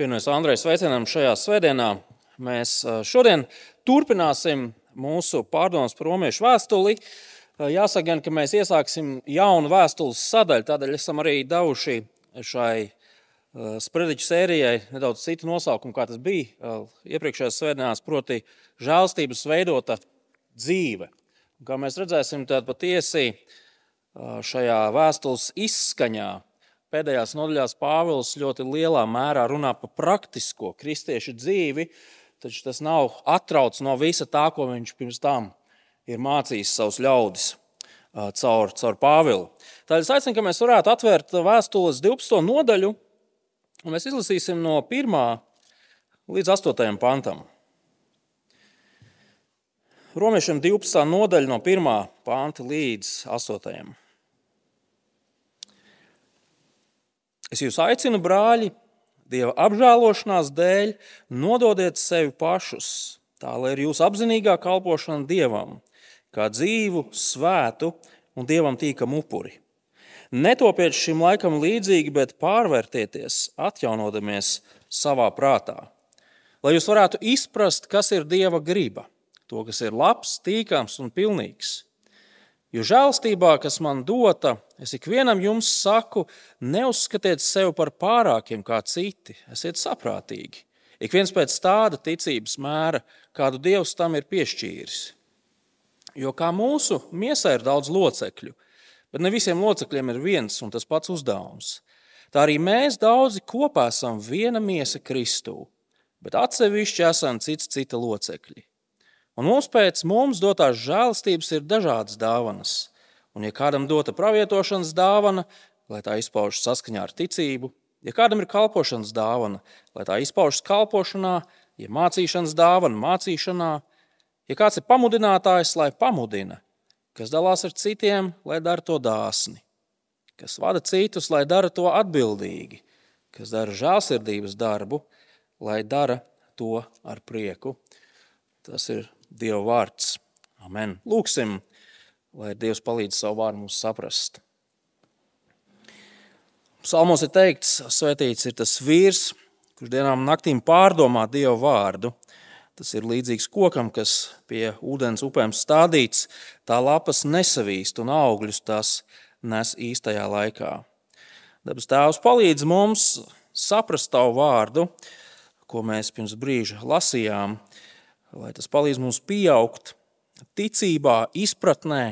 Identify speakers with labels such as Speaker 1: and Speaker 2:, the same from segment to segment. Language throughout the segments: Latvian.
Speaker 1: Pievienojas Andrejs sveicienam šajā svētdienā. Mēs šodien turpināsim mūsu pārdomas par romiešu vēstuli. Jāsaka, gan, ka mēs iesāksim jaunu vēstules sadaļu, tādēļ esam arī devuši šai sprediķu sērijai nedaudz citu nosaukumu, kā tas bija iepriekšējās svētdienās, proti, žēlstības veidota dzīve. Un, kā mēs redzēsim, tad patiesi šajā vēstules izskaņā pēdējās nodaļās Pāvils ļoti lielā mērā runā par praktisko kristiešu dzīvi, taču tas nav atrauts no visa tā, ko viņš pirms tam ir mācījis savus ļaudis caur, caur Pāvilu. Tādēļ es aicinu, ka mēs varētu atvērt vēstules 12. nodaļu, un mēs izlasīsim no 1. līdz 8. pantam. Romiešiem 12. nodaļa no 1. panta līdz 8. Es jūs aicinu, brāļi, Dieva apžēlošanās dēļ, nododiet sevi pašus, tā lai ir jūsu apzinīgā kalpošana Dievam, kā dzīvu, svētu un Dievam tīkam upuri. Netopiet šim laikam līdzīgi, bet pārvērtieties, atjaunodamies savā prātā, lai jūs varētu izprast, kas ir Dieva griba, to, kas ir labs, tīkams un pilnīgs. Jo žēlstībā, kas man dota, es ikvienam jums saku, neuzskatiet sevi par pārākiem kā citi, esiet saprātīgi. Ik viens pēc tāda ticības mēra, kādu Dievs tam ir piešķīris. Jo kā mūsu miesā ir daudz locekļu, bet ne visiem locekļiem ir viens un tas pats uzdevums. Tā arī mēs daudzi kopā esam viena miesa Kristū, bet atsevišķi esam cits cita locekļi. Un mums pēc mums dotās žēlastības ir dažādas dāvanas. Un, ja kādam dota pravietošanas dāvana, lai tā izpaužas saskaņā ar ticību, ja kādam ir kalpošanas dāvana, lai tā izpaužas kalpošanā, ja mācīšanas dāvana, mācīšanā, ja kāds ir pamudinātājs, lai pamudina, kas dalās ar citiem, lai dara to dāsni, kas vada citus, lai dara to atbildīgi, kas dara žēlsirdības darbu, lai dara to ar prieku. Tas ir Dieva vārds. Amen. Lūksim, lai Dievs palīdz savu vārdu mums saprast. Psalmos ir teikts, svētīts ir tas vīrs, kurš dienām un naktīm pārdomā Dieva vārdu. Tas ir līdzīgs kokam, kas pie ūdens upēm stādīts, tā lapas nesavīst un augļus tās nes īstajā laikā. Dabas Tēvs palīdz mums saprast tavu vārdu, ko mēs pirms brīža lasījām, lai tas palīdz mums pieaugt ticībā, izpratnē,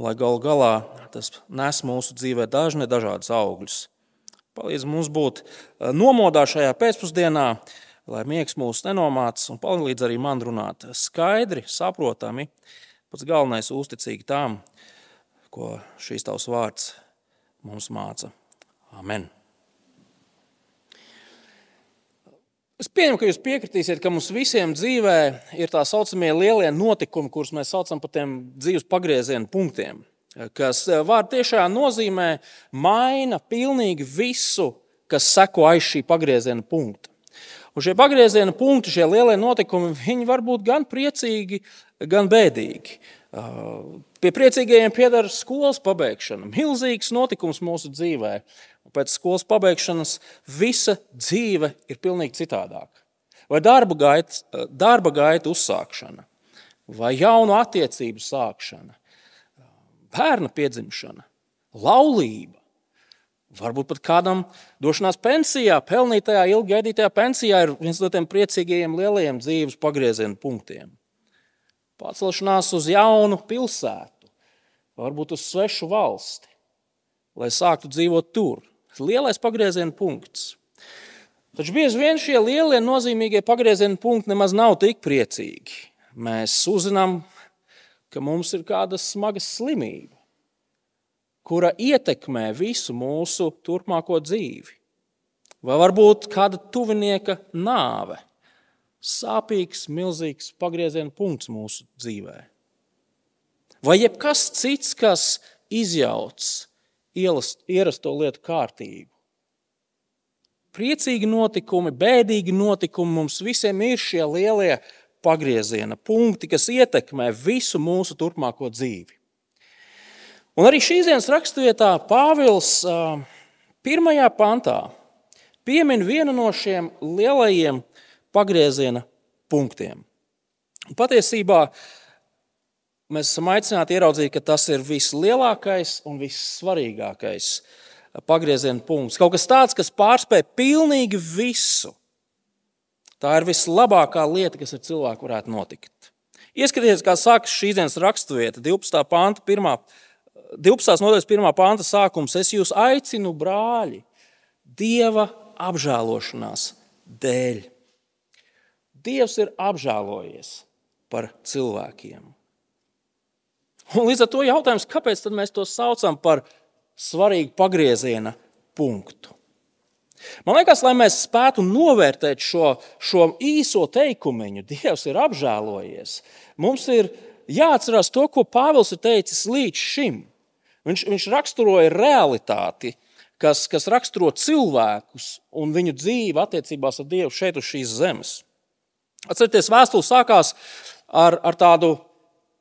Speaker 1: lai gal galā tas nes mūsu dzīvē dažne dažādas augļus. Palīdz mums būt nomodā šajā pēcpusdienā, lai miegs mūs nenomāc, un palīdz arī man runāt skaidri, saprotami, pats galvenais uzticīgi tām, ko šīs tavs vārds mums māca. Amen! Es pieņemu, ka jūs piekritīsiet, ka mums visiem dzīvē ir tā saucamie lielie notikumi, kurus mēs saucam par tiem dzīves pagrieziena punktiem, kas eh, var tiešām nozīmē maina pilnīgi visu, kas seko aiz šī pagrieziena punkta. Un šie pagrieziena punkti, šie lielie notikumi, viņi var būt gan priecīgi, gan bēdīgi. Pie priecīgajiem pieder skolas pabeigšana, milzīgs notikums mūsu dzīvēm. Pēc skolas pabeigšanas visa dzīve ir pilnīgi citādāka. Vai darba gaita, darba gaita uzsākšana, vai jaunu attiecību sākšana, bērna piedzimšana, laulība, varbūt pat kādam došanās pensijā, pelnītajā, ilgi gaidītajā pensijā ir viens no tiem priecīgajiem lielajiem dzīves pagrieziena punktiem. Pārcelšanās uz jaunu pilsētu, varbūt uz svešu valsti, lai sāktu dzīvot tur lielais pagrieziena punkts. Taču bieži vien šie lielie nozīmīgie pagrieziena punkti nemaz nav tik priecīgi. Mēs uzzinām, ka mums ir kāda smaga slimība, kura ietekmē visu mūsu turpmāko dzīvi. Vai varbūt kāda tuvinieka nāve, sāpīgs, milzīgs pagrieziena punkts mūsu dzīvē. Vai jebkas cits, kas izjauc ierasto lietu kārtību. Priecīgi notikumi, bēdīgi notikumi mums visiem ir šie lielie pagrieziena punkti, kas ietekmē visu mūsu turpmāko dzīvi. Un arī šīs dienas raksturvietā Pāvils pirmajā pantā piemin vienu no šiem lielajiem pagrieziena punktiem. Un patiesībā mēs esam aicināti ieraudzīt, ka tas ir vislielākais un vissvarīgākais pagrieziena punkts. Kaut kas tāds, kas pārspēj pilnīgi visu. Tā ir vislabākā lieta, kas ar cilvēku varētu notikt. Ieskatieties, kā sākas šīs dienas raksturvieta, 12. panta, 1. 12. nodaļas 1. panta sākums. Es jūs aicinu, brāļi, Dieva apžēlošanās dēļ. Dievs ir apžēlojies par cilvēkiem. Un līdz ar to jautājums, kāpēc mēs to saucam par svarīgu pagrieziena punktu? Man liekas, lai mēs spētu novērtēt šo, šo īso teikumu, Dievs ir apžēlojies. Mums ir jāatcerās to, ko Pāvils ir teicis līdz šim. Viņš, viņš raksturoja realitāti, kas, kas raksturo cilvēkus un viņu dzīvi attiecībās ar Dievu šeit uz šīs zemes. Atcerieties, vēstule sākās ar, ar tādu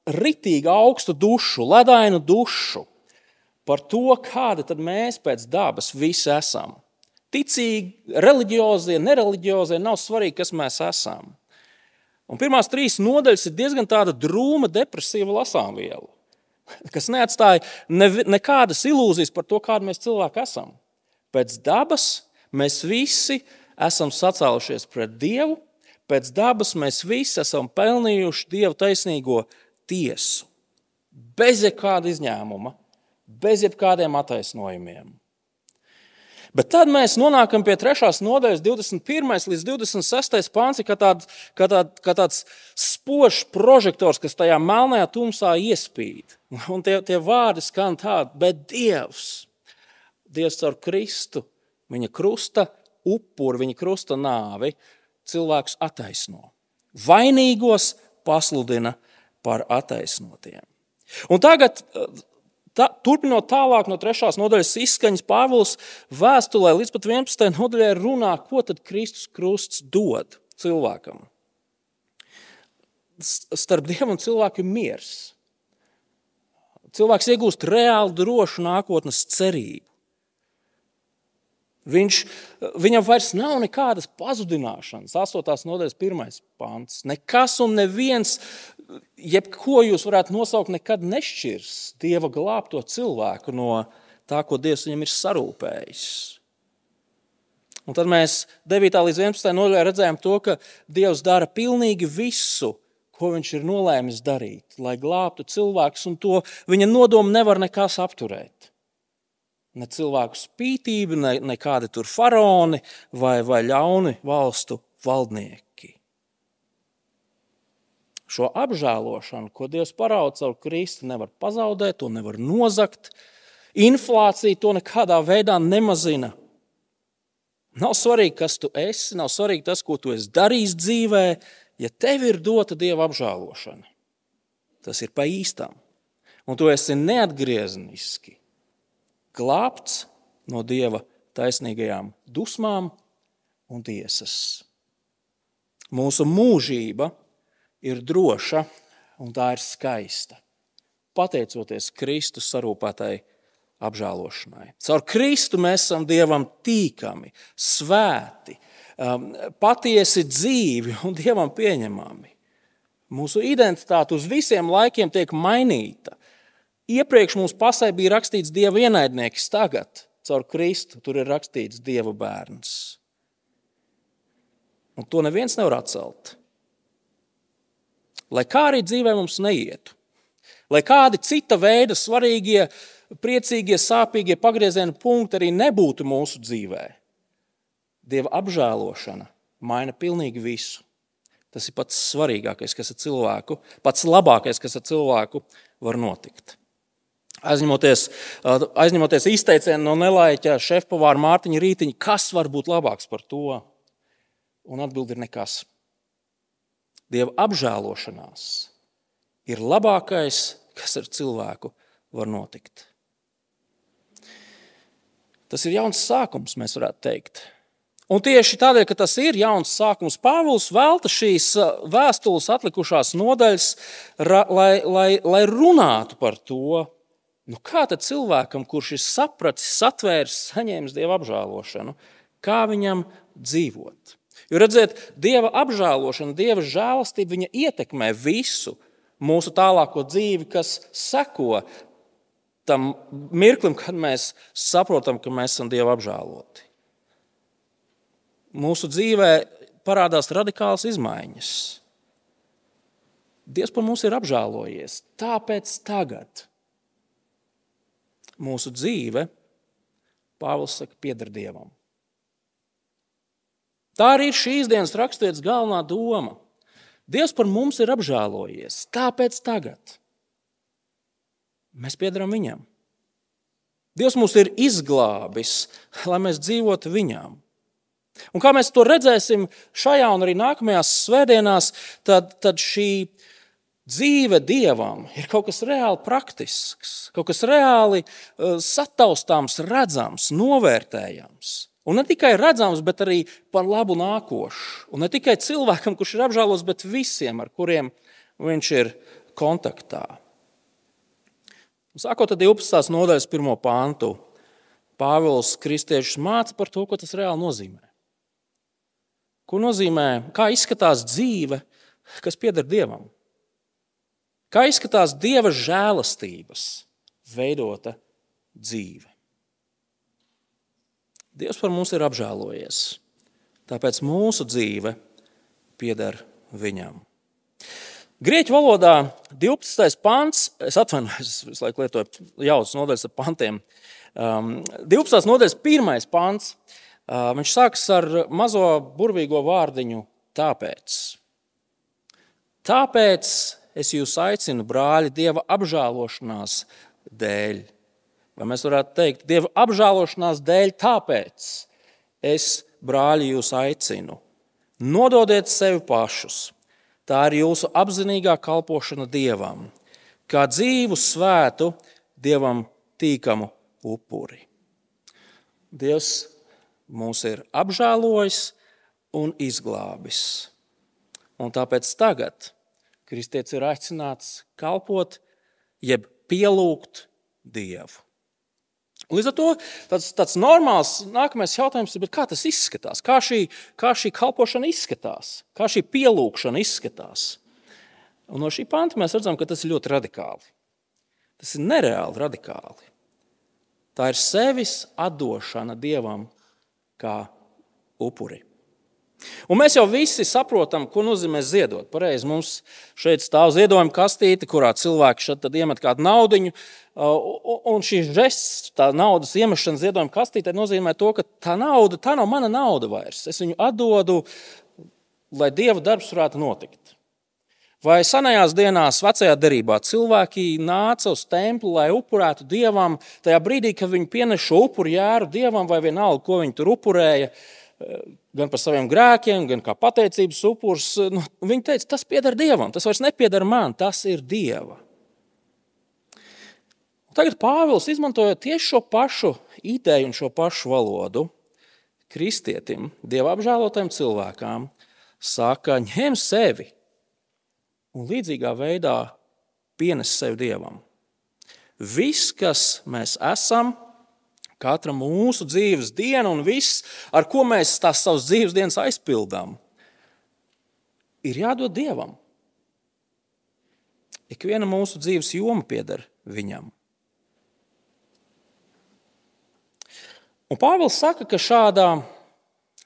Speaker 1: ritīgu augstu dušu, ledainu dušu par to, kāda tad mēs pēc dabas visi esam. Ticīgi, reliģiozie, nereliģiozie, nav svarīgi, kas mēs esam. Un pirmās trīs nodaļas ir diezgan drūma, depresīva lasāmviela, kas neatstāja ne, nekādas ilūzijas par to, kāda mēs cilvēki esam. Pēc dabas mēs visi esam sacēlušies pret Dievu, pēc dabas mēs visi esam pelnījuši Dieva taisnīgo tiesu. Bez jebkāda izņēmuma, bez jebkādiem attaisnojumiem. Bet tad mēs nonākam pie 3. nodaļas, 21. līdz 26. pāns, kā, tād, kā, tād, kā tāds spožs prožektors, kas tajā melnajā tumsā iespīd. Un tie, tie vārdi skan tādi, bet Dievs, Dievs caur Kristu, viņa krusta upuri, viņa krusta nāvi, cilvēkus attaisno. Vainīgos pasludina par attaisnotiem. Un tagad Tā, turpinot tālāk no trešās nodaļas izskaņas, Pāvils vēstulē līdz pat 11. nodaļai runā, ko tad Kristus krusts dod cilvēkam. Starp Dievu un cilvēku ir miers. Cilvēks iegūst reāli drošu nākotnes cerību. Viņš, viņam vairs nav nekādas pazudināšanas. 8. nodaļas, 1. pāns. Nekas un neviens jebko jūs varētu nosaukt, nekad nešķirs Dieva glābto cilvēku no tā, ko Dievs viņam ir sarūpējis. Un tad mēs 9. līdz 11. nodaļā redzējām to, ka Dievs dara pilnīgi visu, ko viņš ir nolēmis darīt, lai glābtu cilvēkus, un to viņa nodomu nevar nekas apturēt. Ne cilvēku spītība, ne, ne kādi tur faraoni vai, vai ļauni valstu valdnieki šo apžēlošanu, ko Dievs parāda caur Kristu, nevar pazaudēt, to nevar nozagt. Inflācija to nekādā veidā nemazina. Nav svarīgi, kas tu esi, nav svarīgi tas, ko tu esi darījis dzīvē, ja tev ir dota Dieva apžēlošana. Tas ir pa īstām. Un tu esi neatgriezniski glābts no Dieva taisnīgajām dusmām un tiesas. Mūsu mūžība ir droša un tā ir skaista. Pateicoties Kristus sarūpētai apžēlošanai. Caur Kristu mēs esam Dievam tīkami, svēti, um, patiesi dzīvi un Dievam pieņemami. Mūsu identitāte uz visiem laikiem tiek mainīta. Iepriekš mums pasē bija rakstīts Dieva ienaidnieks, tagad caur Kristu tur ir rakstīts Dieva bērns. Un to neviens nevar atcelt lai kā arī dzīvē mums neietu, lai kādi cita veida svarīgie, priecīgie, sāpīgie pagrieziena punkti arī nebūtu mūsu dzīvē. Dieva apžēlošana maina pilnīgi visu. Tas ir pats svarīgākais, kas ar cilvēku, pats labākais, kas ar cilvēku var notikt. Aizņemoties, aizņemoties izteicienu no nelaiķa šefpavāra Mārtiņa Rītiņa, kas var būt labāks par to? Un atbildi ir nekas. Dieva apžēlošanās ir labākais, kas ar cilvēku var notikt. Tas ir jauns sākums, mēs varētu teikt. Un tieši tādēļ, ka tas ir jauns sākums, Pāvils velta šīs vēstules atlikušās nodaļas, lai, lai, lai runātu par to, nu kā tad cilvēkam, kurš ir sapratis, satvēris, saņēmis dievu apžēlošanu, kā viņam dzīvot. Jo redziet, Dieva apžēlošana, Dieva žēlastība, viņa ietekmē visu mūsu tālāko dzīvi, kas seko tam mirklim, kad mēs saprotam, ka mēs esam Dieva apžēloti. Mūsu dzīvē parādās radikālas izmaiņas. Dievs par mums ir apžēlojies. Tāpēc tagad mūsu dzīve, Pāvils saka, pieder Dievam. Tā arī ir šīs dienas raksturītas galvenā doma. Dievs par mums ir apžēlojies. Tāpēc tagad mēs piedaram Viņam. Dievs mūs ir izglābis, lai mēs dzīvotu Viņam. Un kā mēs to redzēsim šajā un arī nākamajās svētdienās, tad, tad šī dzīve dievam ir kaut kas reāli praktisks, kaut kas reāli uh, sataustāms, redzams, novērtējams. Un ne tikai redzams, bet arī par labu nākošu. Un ne tikai cilvēkam, kurš ir apžēlos, bet visiem, ar kuriem viņš ir kontaktā. Sākot ar 12. nodaļas pirmo pāntu, Pāvils kristiešus māca par to, ko tas reāli nozīmē. Ko nozīmē, kā izskatās dzīve, kas pieder Dievam? Kā izskatās Dieva žēlastības veidota dzīve? Dievs par mums ir apžēlojies, tāpēc mūsu dzīve pieder Viņam. Grieķu valodā 12. pāns, es atvainojos, es visu laiku lietoju jaunas nodaļas ar pantiem. 12. Um, nodaļas pirmais pāns Viņš sākas ar mazo burvīgo vārdiņu tāpēc. Tāpēc es jūs aicinu, brāļi, Dieva apžēlošanās dēļ. Vai mēs varētu teikt, Dieva apžēlošanās dēļ, tāpēc es, brāļi, jūs aicinu. Nododiet sevi pašus. Tā ir jūsu apzinīgā kalpošana Dievam, kā dzīvu, svētu, Dievam tīkamu upuri. Dievs mūs ir apžēlojis un izglābis. Un tāpēc tagad kristietis ir aicināts kalpot, jeb pielūgt Dievu. Līdz ar to tāds, tāds normāls nākamais jautājums ir, kā tas izskatās? Kā šī, kā šī kalpošana izskatās? Kā šī pielūgšana izskatās? Un no šī panta mēs redzam, ka tas ir ļoti radikāli. Tas ir nereāli radikāli. Tā ir sevis atdošana Dievam kā upuri. Un mēs jau visi saprotam, ko nozīmē ziedot. Pareizi, mums šeit stāv ziedojuma kastīte, kurā cilvēki šeit iemet kādu naudu. Un šis žests, tā naudas iemešana ziedojuma kastītē, nozīmē to, ka tā nauda tā nav mana nauda vairs. Es viņu atdodu, lai dieva darbs varētu notikt. Vai senajās dienās, vecajā derībā, cilvēki nāca uz templi, lai upurētu dievam, tajā brīdī, kad viņi pienesa šo upuru jēru dievam, vai vienalga, ko viņi tur upurēja, eh, gan par saviem grēkiem, gan kā pateicības upurs. Nu, viņi teica, tas pieder dievam, tas vairs nepieder man, tas ir dieva. Tagad Pāvils, izmantojot tieši šo pašu ideju un šo pašu valodu, kristietim, dieva apžēlotajam cilvēkam, saka, ņem sevi un līdzīgā veidā pienes sev dievam. Viss, kas mēs esam, katra mūsu dzīves diena un viss, ar ko mēs tās savas dzīves dienas aizpildām, ir jādod dievam. Ikviena mūsu dzīves joma pieder viņam. Un Pāvils saka, ka šādā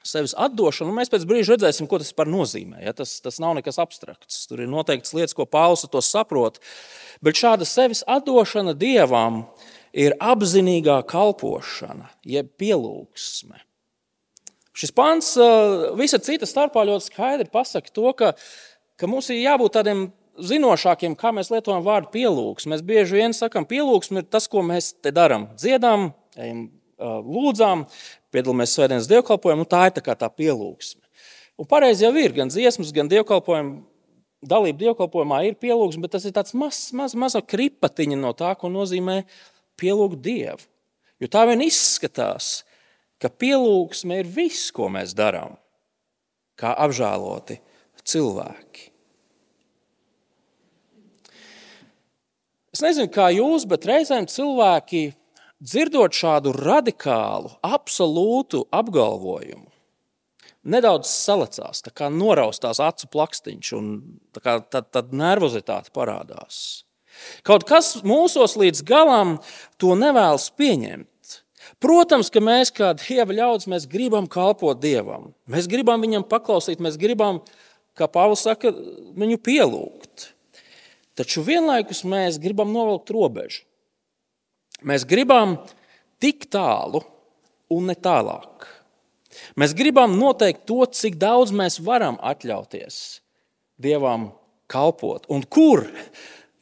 Speaker 1: sevis atdošanu, un mēs pēc brīža redzēsim, ko tas nozīmē. Ja? Tas, tas nav nekas abstrakts. Tur ir noteikts lietas, ko Pāvils to saprot. Bet šāda sevis atdošana dievam ir apzinīgā kalpošana, jeb pielūgsme. Šis pants visa cita starpā ļoti skaidri pasaka to, ka, ka mums ir jābūt tādiem zinošākiem, kā mēs lietojam vārdu pielūgsme. Mēs bieži vien sakām, pielūgsme ir tas, ko mēs te darām. Dziedam, ejam lūdzām, piedalāmies svētdienas dievkalpojumā, un tā ir tā, tā pielūgsme. Un pareizi jau ir, gan dziesmas, gan dievkalpojumi, dalība dievkalpojumā ir pielūgsme, bet tas ir tāds mazs, maz, maza kripatiņa no tā, ko nozīmē pielūgt Dievu. Jo tā vien izskatās, ka pielūgsme ir viss, ko mēs darām, kā apžēloti cilvēki. Es nezinu, kā jūs, bet reizēm cilvēki dzirdot šādu radikālu, absolūtu apgalvojumu, nedaudz salecās, tā kā noraustās acu plakstiņš, un kā, tad, tad nervozitāte parādās. Kaut kas mūsos līdz galam to nevēlas pieņemt. Protams, ka mēs, kā dieva ļaudis, mēs gribam kalpot dievam. Mēs gribam viņam paklausīt, mēs gribam, kā Pāvils saka, viņu pielūgt. Taču vienlaikus mēs gribam novilkt robežu. Mēs gribam tik tālu un ne tālāk. Mēs gribam noteikt to, cik daudz mēs varam atļauties Dievam kalpot, un kur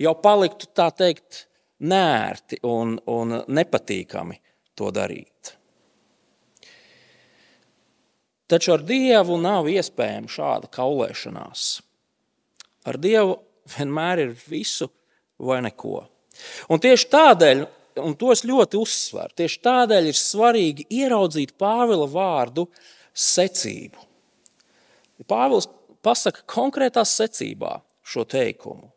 Speaker 1: jau paliktu tā teikt nērti un, un nepatīkami to darīt. Taču ar Dievu nav iespējama šāda kaulēšanās. Ar Dievu vienmēr ir visu vai neko. Un tieši tādēļ un to es ļoti uzsveru. Tieši tādēļ ir svarīgi ieraudzīt Pāvila vārdu secību. Pāvils pasaka konkrētā secībā šo teikumu.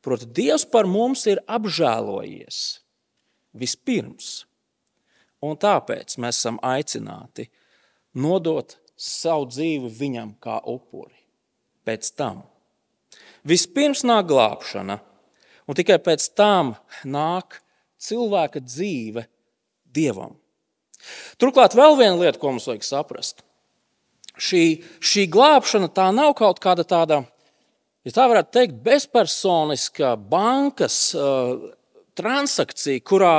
Speaker 1: Proti, Dievs par mums ir apžēlojies vispirms, un tāpēc mēs esam aicināti nodot savu dzīvi viņam kā upuri. Pēc tam vispirms nāk glābšana, un tikai pēc tam nāk cilvēka dzīve dievam. Turklāt vēl viena lieta, ko mums vajag saprast. Šī, šī glābšana tā nav kaut kāda tāda, ja tā varētu teikt, bezpersoniska bankas uh, transakcija, kurā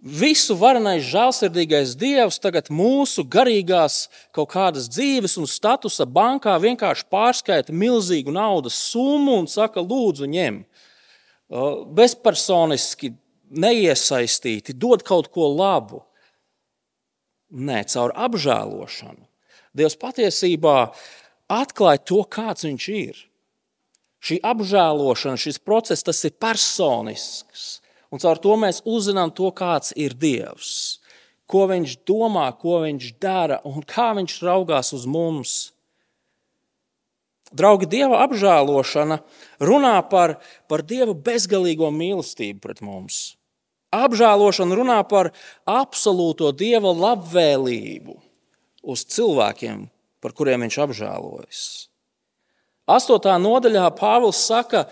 Speaker 1: visu varenais, žēlsirdīgais Dievs tagad mūsu garīgās kaut kādas dzīves un statusa bankā vienkārši pārskaita milzīgu naudas summu un saka, lūdzu, ņem. Uh, bezpersoniski neiesaistīti, dod kaut ko labu. Nē, caur apžēlošanu. Dievs patiesībā atklāja to, kāds viņš ir. Šī apžēlošana, šis process, tas ir personisks. Un caur to mēs uzzinām to, kāds ir Dievs. Ko viņš domā, ko viņš dara un kā viņš raugās uz mums. Draugi, Dieva apžēlošana runā par, par Dieva bezgalīgo mīlestību pret mums. Apžēlošana runā par absolūto dieva labvēlību uz cilvēkiem, par kuriem viņš apžēlojas. Astotā nodaļā Pāvils saka,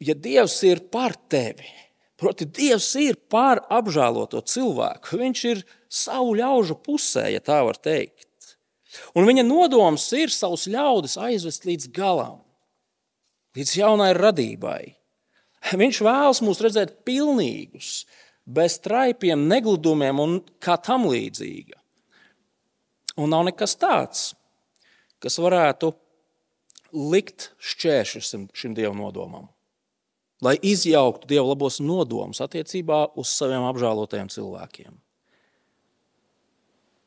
Speaker 1: ja Dievs ir par tevi, proti, Dievs ir par apžēloto cilvēku, viņš ir savu ļaužu pusē, ja tā var teikt. Un viņa nodoms ir savus ļaudis aizvest līdz galam, līdz jaunai radībai. Viņš vēlas mūs redzēt pilnīgus, bez traipiem, negludumiem un kā tam līdzīga. Un nav nekas tāds, kas varētu likt šķēršļus šim dievu nodomam, lai izjauktu dievu labos nodomus attiecībā uz saviem apžēlotajiem cilvēkiem.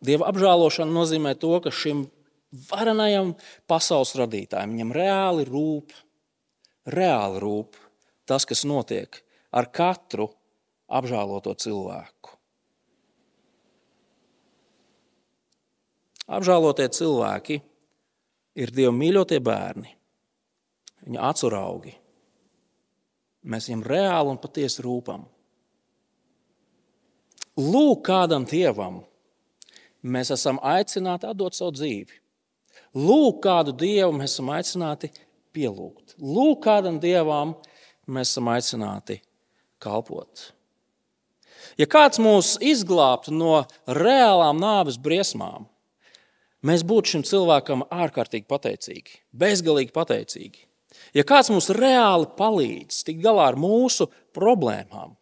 Speaker 1: Dieva apžēlošana nozīmē to, ka šim varenajam pasaules radītājam viņam reāli rūp, reāli rūp tas, kas notiek ar katru apžēloto cilvēku. Apžēlotie cilvēki ir Dieva mīļotie bērni, viņa acu Mēs viņam reāli un patiesi rūpam. Lūk, kādam dievam mēs esam aicināti atdot savu dzīvi. Lūk, kādu dievu mēs esam aicināti pielūgt. Lūk, kādam dievam mēs esam aicināti kalpot. Ja kāds mūs izglābtu no reālām nāves briesmām, mēs būtu šim cilvēkam ārkārtīgi pateicīgi, bezgalīgi pateicīgi. Ja kāds mums reāli palīdz tikt galā ar mūsu problēmām,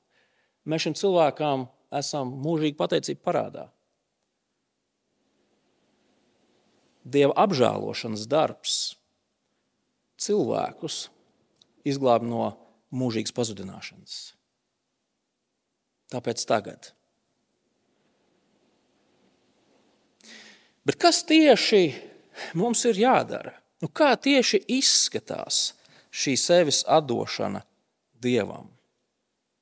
Speaker 1: mēs šim cilvēkam esam mūžīgi pateicīgi parādā. Dieva apžēlošanas darbs cilvēkus izglāb no mūžīgas pazudināšanas. Tāpēc tagad. Bet kas tieši mums ir jādara? Nu, kā tieši izskatās šī sevis atdošana Dievam?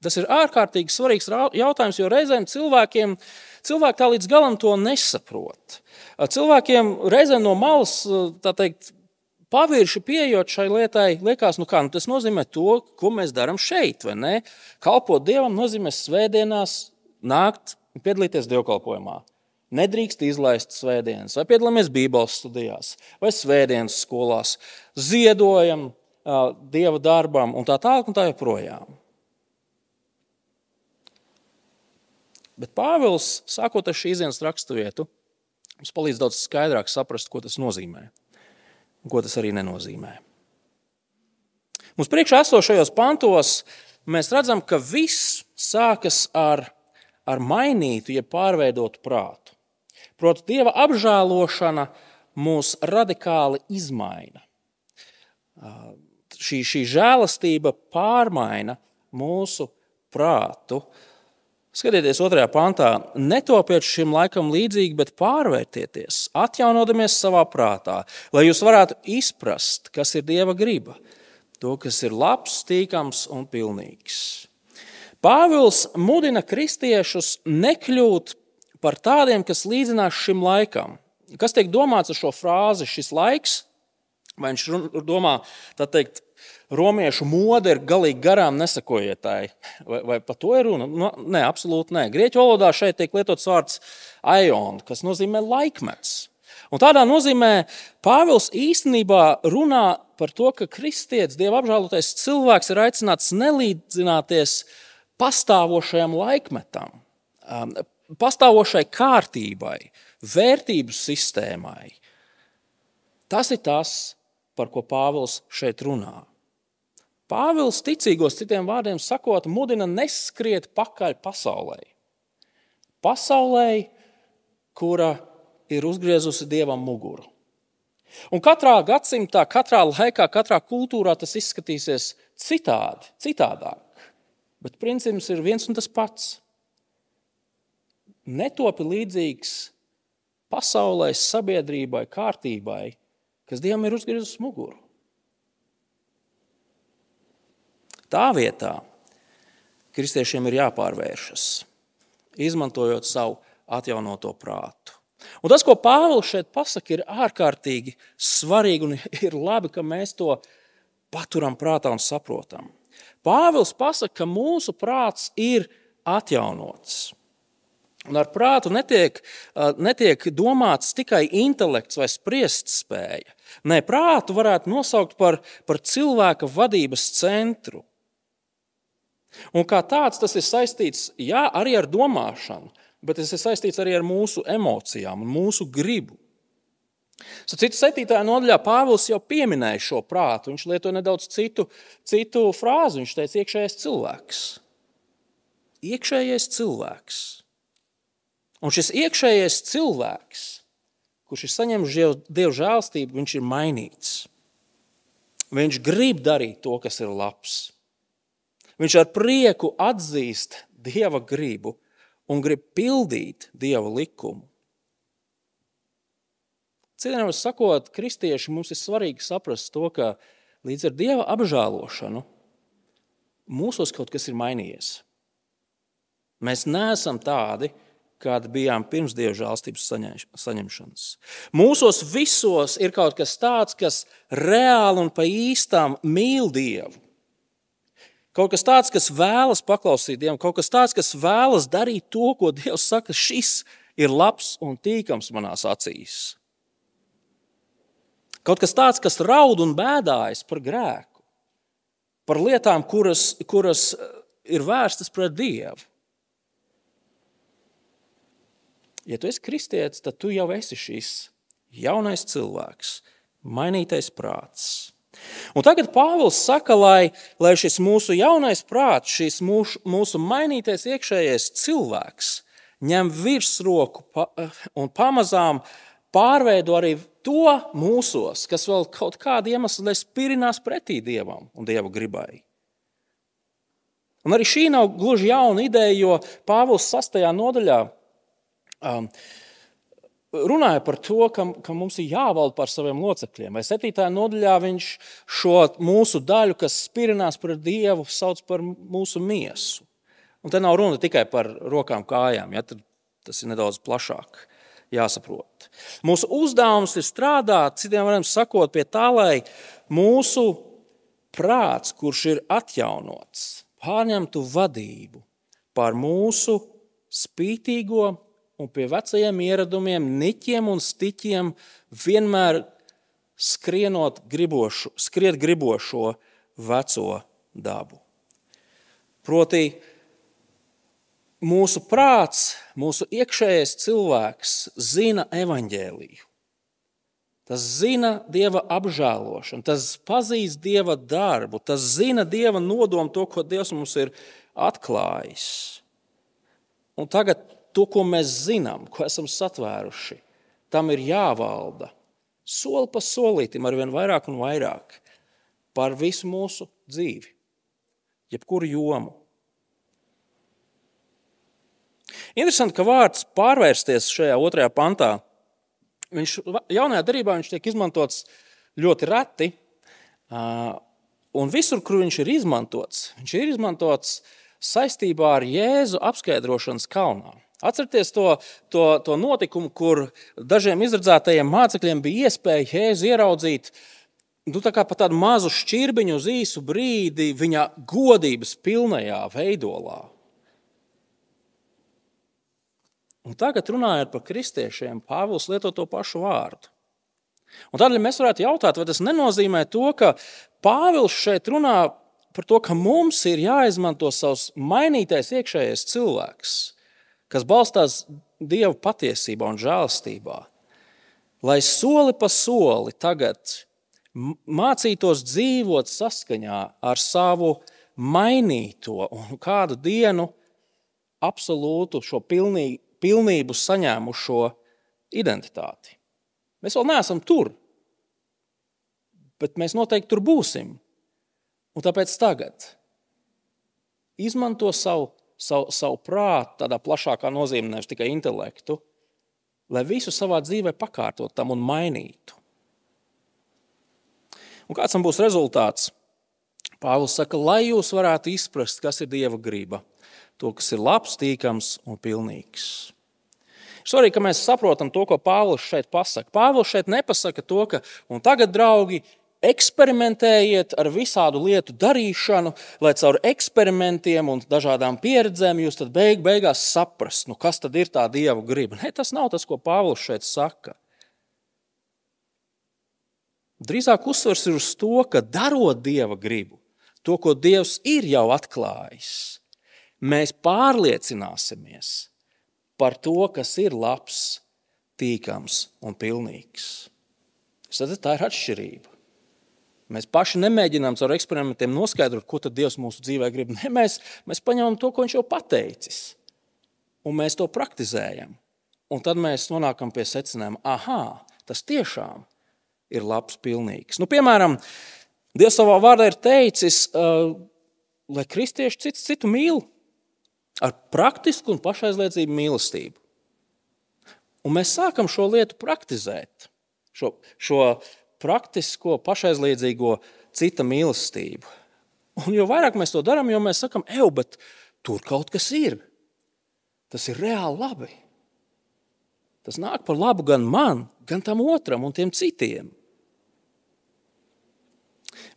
Speaker 1: Tas ir ārkārtīgi svarīgs jautājums, jo reizēm cilvēkiem cilvēki tā līdz galam to nesaprot. Cilvēkiem reizēm no malas teikt, pavirši pieejot šai lietai, liekas, nu kā, nu tas nozīmē to, ko mēs darām šeit. Kalpot Dievam nozīmē svētdienās nākt un piedalīties dievkalpojumā. Nedrīkst izlaist svētdienas, vai piedalāmies Bībeles studijās, vai svētdienas skolās, ziedojam uh, Dieva darbam un tā tālāk un tā joprojām. Bet Pāvils, sākot ar šīs dienas raksturvietu, mums palīdz daudz skaidrāk saprast, ko tas nozīmē un ko tas arī nenozīmē. Mums priekšā esošajos pantos mēs redzam, ka viss sākas ar, ar mainītu, jeb pārveidotu prātu. Proti, dieva apžēlošana mūs radikāli izmaina. Šī, šī žēlastība pārmaina mūsu prātu, Skatieties, otrajā pantā, netopiet šim laikam līdzīgi, bet pārvērtieties, atjaunodamies savā prātā, lai jūs varētu izprast, kas ir Dieva griba, to, kas ir labs, tīkams un pilnīgs. Pāvils mudina kristiešus nekļūt par tādiem, kas līdzinās šim laikam. Kas tiek domāts ar šo frāzi, šis laiks? Vai viņš domā, tā teikt, romiešu mode ir galīgi garām nesakojiet. Vai, vai par to ir runa? No, nu, nē, absolūti nē. Grieķu valodā šeit tiek lietots vārds aion, kas nozīmē laikmets. Un tādā nozīmē Pāvils īstenībā runā par to, ka kristietis, dieva apžēlotais cilvēks, ir aicināts nelīdzināties pastāvošajam laikmetam, pastāvošai kārtībai, vērtību sistēmai. Tas ir tas, par ko Pāvils šeit runā. Pāvils ticīgos, citiem vārdiem sakot, mudina neskriet pakaļ pasaulē. Pasaulē, kura ir uzgriezusi dievam muguru. Un katrā gadsimtā, katrā laikā, katrā kultūrā tas izskatīsies citādi, citādāk. Bet princips ir viens un tas pats. Netopi līdzīgs pasaulē, sabiedrībai, kārtībai, kas dievam ir uzgriezusi muguru. Tā vietā kristiešiem ir jāpārvēršas, izmantojot savu atjaunoto prātu. Un tas, ko Pāvils šeit pasaka, ir ārkārtīgi svarīgi un ir labi, ka mēs to paturam prātā un saprotam. Pāvils pasaka, ka mūsu prāts ir atjaunots. Un ar prātu netiek, netiek domāts tikai intelekts vai spriest spēja. Nē, prātu varētu nosaukt par, par cilvēka vadības centru. Un kā tāds tas ir saistīts jā, arī ar domāšanu, bet tas ir saistīts arī ar mūsu emocijām un mūsu gribu. Citu septītajā nodaļā Pāvils jau pieminēja šo prātu. Viņš lieto nedaudz citu, citu frāzi. Viņš teica, iekšējais cilvēks. Iekšējais cilvēks. Un šis iekšējais cilvēks, kurš ir saņēmis dievu žēlstību, viņš ir mainīts. Viņš grib darīt to, kas ir labs. Viņš ar prieku atzīst dieva gribu un grib pildīt dieva likumu. Citiem sakot, kristieši mums ir svarīgi saprast to, ka līdz ar dieva apžēlošanu mūsos kaut kas ir mainījies. Mēs neesam tādi, kādi bijām pirms dieva žēlstības saņemšanas. Mūsos visos ir kaut kas tāds, kas reāli un pa īstām mīl dievu Kaut kas tāds, kas vēlas paklausīt Dievam, kaut kas tāds, kas vēlas darīt to, ko Dievs saka, šis ir labs un tīkams manās acīs. Kaut kas tāds, kas raud un bēdājas par grēku, par lietām, kuras, kuras ir vērstas pret Dievu. Ja tu esi kristietis, tad tu jau esi šis jaunais cilvēks, mainītais prāts. Un tagad Pāvils saka, lai, lai šis mūsu jaunais prāts, šis mūsu, mūsu mainītais iekšējais cilvēks ņem virsroku un pamazām pārveido arī to mūsos, kas vēl kaut kāda iemesla dēļ spirinās pretī Dievam un Dieva gribai. Un arī šī nav gluži jauna ideja, jo Pāvils 6. nodaļā um, runāja par to, ka, ka mums ir jāvalda par saviem locekļiem. Vai 7. nodaļā viņš šo mūsu daļu, kas spirinās par Dievu, sauc par mūsu miesu. Un te nav runa tikai par rokām, kājām. Ja? Tas ir nedaudz plašāk jāsaprot. Mūsu uzdevums ir strādāt, citiem vārdiem sakot, pie tā, lai mūsu prāts, kurš ir atjaunots, pārņemtu vadību pār mūsu spītīgo un pie vecajiem ieradumiem, niķiem un stiķiem, vienmēr skrienot gribošu, skriet gribošo veco dabu. Proti, mūsu prāts, mūsu iekšējais cilvēks zina evaņģēliju. Tas zina dieva apžēlošanu, tas pazīst dieva darbu, tas zina dieva nodomu, to, ko Dievs mums ir atklājis. Un tagad to, ko mēs zinām, ko esam satvēruši, tam ir jāvalda soli pa solītam, ar vien vairāk un vairāk par visu mūsu dzīvi, jebkuru jomu. Interesanti, ka vārds pārvērsties šajā otrajā pantā, viņš jaunajā darbā tiek izmantots ļoti reti. Un visur, kur viņš ir izmantots, viņš ir izmantots saistībā ar Jēzu apskaidrošanas kalnā. Atcerieties to, to, to notikumu, kur dažiem izredzētajiem mācekļiem bija iespēja Jēzu ieraudzīt nu, tā pa tādu mazu šķirbiņu uz īsu brīdi viņa godības pilnajā veidolā. Un tagad, runājot par kristiešiem, Pāvils lieto to pašu vārdu. Un tādēļ mēs varētu jautāt, vai tas nenozīmē to, ka Pāvils šeit runā par to, ka mums ir jāizmanto savs mainītais iekšējais cilvēks, kas balstās Dieva patiesībā un žēlastībā, lai soli pa soli tagad mācītos dzīvot saskaņā ar savu mainīto un kādu dienu absolūtu šo pilnīgu pilnību saņēmušo identitāti. Mēs vēl neesam tur, bet mēs noteikti tur būsim. Un tāpēc tagad izmanto savu, savu, savu prātu, tādā plašākā nozīmē, nevis tikai intelektu, lai visu savā dzīvē pakārtot tam un mainītu. Un kāds tam būs rezultāts? Pāvils saka, lai jūs varētu izprast, kas ir Dieva griba to, kas ir labs, tīkams un pilnīgs. Svarīgi, ka mēs saprotam to, ko Pāvils šeit pasaka. Pāvils šeit nepasaka to, ka tagad, draugi, eksperimentējiet ar visādu lietu darīšanu, lai caur eksperimentiem un dažādām pieredzēm jūs beig, beigās saprastu, nu, kas tad ir tā dieva griba. Ne, tas nav tas, ko Pāvils šeit saka. Drīzāk uzsvers ir uz to, ka darot dieva gribu, to, ko Dievs ir jau atklājis, mēs pārliecināsimies par to, kas ir labs, tīkams un pilnīgs. Tad tā ir atšķirība. Mēs paši nemēģinām ar eksperimentiem noskaidrot, ko Dievs mūsu dzīvē grib. Ne, mēs, mēs paņemam to, ko Viņš jau pateicis, un mēs to praktizējam. Un tad mēs nonākam pie secinājuma, ah, tas tiešām ir labs, pilnīgs. Nu, piemēram, Dievs savā vārdā ir teicis, uh, lai kristieši cits citu mīl ar praktisku un pašaizliedzību mīlestību. Un mēs sākam šo lietu praktizēt, šo, šo praktisko, pašaizliedzīgo cita mīlestību. Un jo vairāk mēs to darām, jo mēs sakām, ej, bet tur kaut kas ir. Tas ir reāli labi. Tas nāk par labu gan man, gan tam otram un tiem citiem.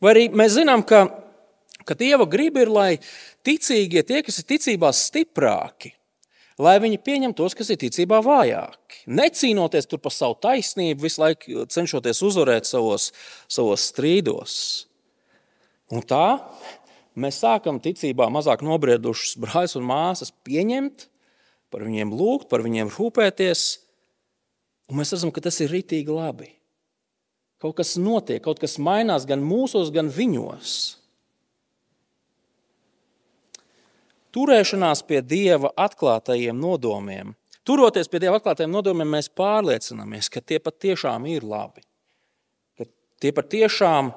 Speaker 1: Vai arī mēs zinām, ka ka Dieva griba ir, lai ticīgie, tie, kas ir ticībā stiprāki, lai viņi pieņem tos, kas ir ticībā vājāki. Necīnoties tur par savu taisnību, visu laiku cenšoties uzvarēt savos, savos strīdos. Un tā mēs sākam ticībā mazāk nobriedušus brāļus un māsas pieņemt, par viņiem lūgt, par viņiem rūpēties. Un mēs redzam, ka tas ir ritīgi labi. Kaut kas notiek, kaut kas mainās gan mūsos, gan viņos. Turēšanās pie Dieva atklātajiem nodomiem. Turoties pie Dieva atklātajiem nodomiem, mēs pārliecinamies, ka tie patiešām ir labi. Ka tie patiešām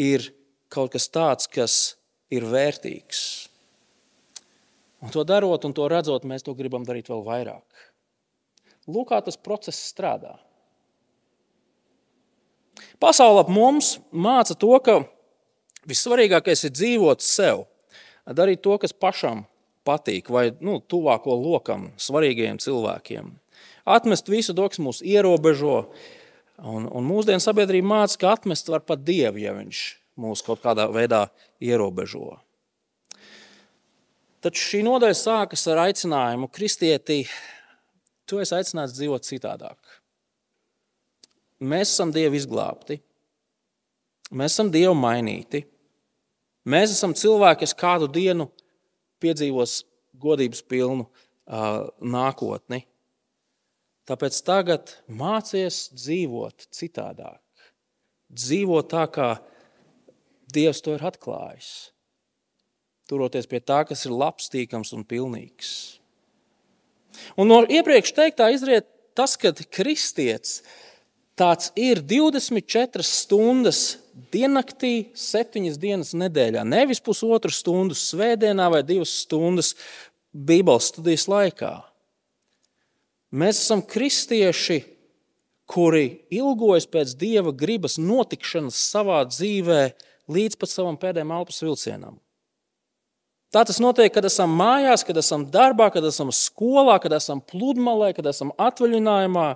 Speaker 1: ir kaut kas tāds, kas ir vērtīgs. Un to darot un to redzot, mēs to gribam darīt vēl vairāk. Lūk, kā tas process strādā. Pasaule ap mums māca to, ka vissvarīgākais ir dzīvot sev, darīt to, kas pašam patīk, vai nu, tuvāko lokam, svarīgiem cilvēkiem. Atmest visu to, kas mūs ierobežo. Un, un mūsdienu sabiedrība māca, ka atmest var pat dievu, ja viņš mūs kaut kādā veidā ierobežo. Taču šī nodaļa sākas ar aicinājumu kristietī. Tu esi aicināts dzīvot citādāk. Mēs esam Dievu izglābti, mēs esam Dievu mainīti. Mēs esam cilvēki, kas kādu dienu piedzīvos godības pilnu uh, nākotni. Tāpēc tagad mācies dzīvot citādāk. Dzīvot tā, kā Dievs to ir atklājis. Turoties pie tā, kas ir labs, tīkams un pilnīgs. Un no iepriekš teiktā izriet tas, ka kristietis tāds ir 24 stundas diennaktī, 7 dienas nedēļā. Nevis pusotru stundu svētdienā vai 2 stundas Bībeles studijas laikā. Mēs esam kristieši, kuri ilgojas pēc dieva gribas notikšanas savā dzīvē līdz pat savam pēdējiem elpas vilcienam. Tā tas notiek, kad esam mājās, kad esam darbā, kad esam skolā, kad esam pludmalē, kad esam atvaļinājumā.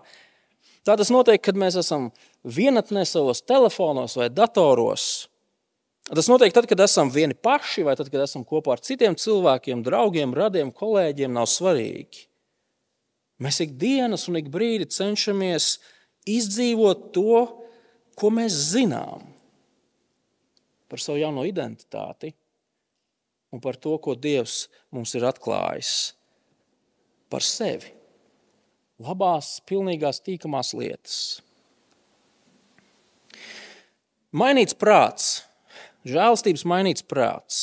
Speaker 1: Tā tas notiek, kad mēs esam vienatnē savos telefonos vai datoros. Tas notiek tad, kad esam vieni paši, vai tad, kad esam kopā ar citiem cilvēkiem, draugiem, radiem, kolēģiem. Nav svarīgi. Mēs ikdienas un ik brīdi cenšamies izdzīvot to, ko mēs zinām par savu jauno identitāti un par to, ko Dievs mums ir atklājis par sevi. Labās, pilnīgās, tīkamās lietas. Mainīts prāts, žēlstības mainīts prāts.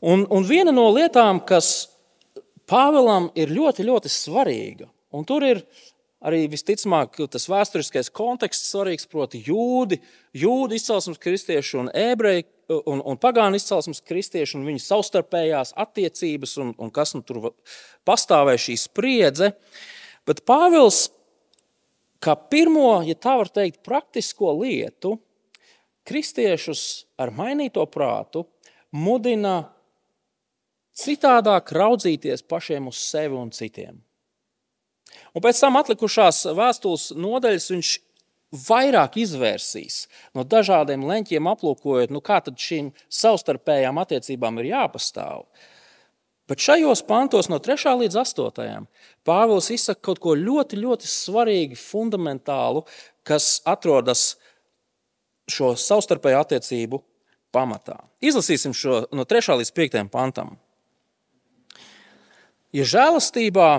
Speaker 1: Un, un viena no lietām, kas Pāvēlam ir ļoti, ļoti svarīga, un tur ir arī visticamāk tas vēsturiskais konteksts svarīgs, proti, jūdi, jūdi izcelsmes kristieši un ebreji un, un pagānu izcelsmes kristieši un viņu savstarpējās attiecības un, un kas nu tur pastāvēja šī spriedze. Bet Pāvils, kā pirmo, ja tā var teikt, praktisko lietu, kristiešus ar mainīto prātu mudina citādāk raudzīties pašiem uz sevi un citiem. Un pēc tam atlikušās vēstules nodaļas viņš vairāk izvērsīs no dažādiem leņķiem, aplūkojot, nu kā šīm savstarpējām attiecībām ir jāpastāv. Bet šajos pantos, no 3. līdz 8. Pāvils izsaka kaut ko ļoti, ļoti svarīgu, fundamentālu, kas atrodas šo savstarpēju attiecību pamatā. Izlasīsim šo no 3. līdz 5. pantam. Ja žēlastībā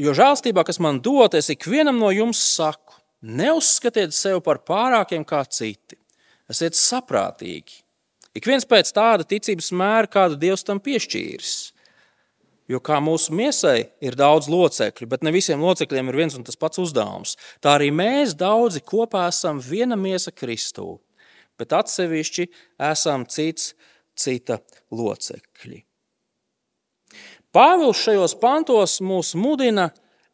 Speaker 1: Jo žēlstībā, kas man dot, es ikvienam no jums saku, neuzskatiet sevi par pārākiem kā citi. Esiet saprātīgi. Ik viens pēc tāda ticības mēra, kādu Dievs tam piešķīris. Jo kā mūsu miesai ir daudz locekļu, bet ne visiem locekļiem ir viens un tas pats uzdevums, tā arī mēs daudzi kopā esam viena miesa Kristū, bet atsevišķi esam cits cita locekļi. Pāvils šajos pantos mūs mudina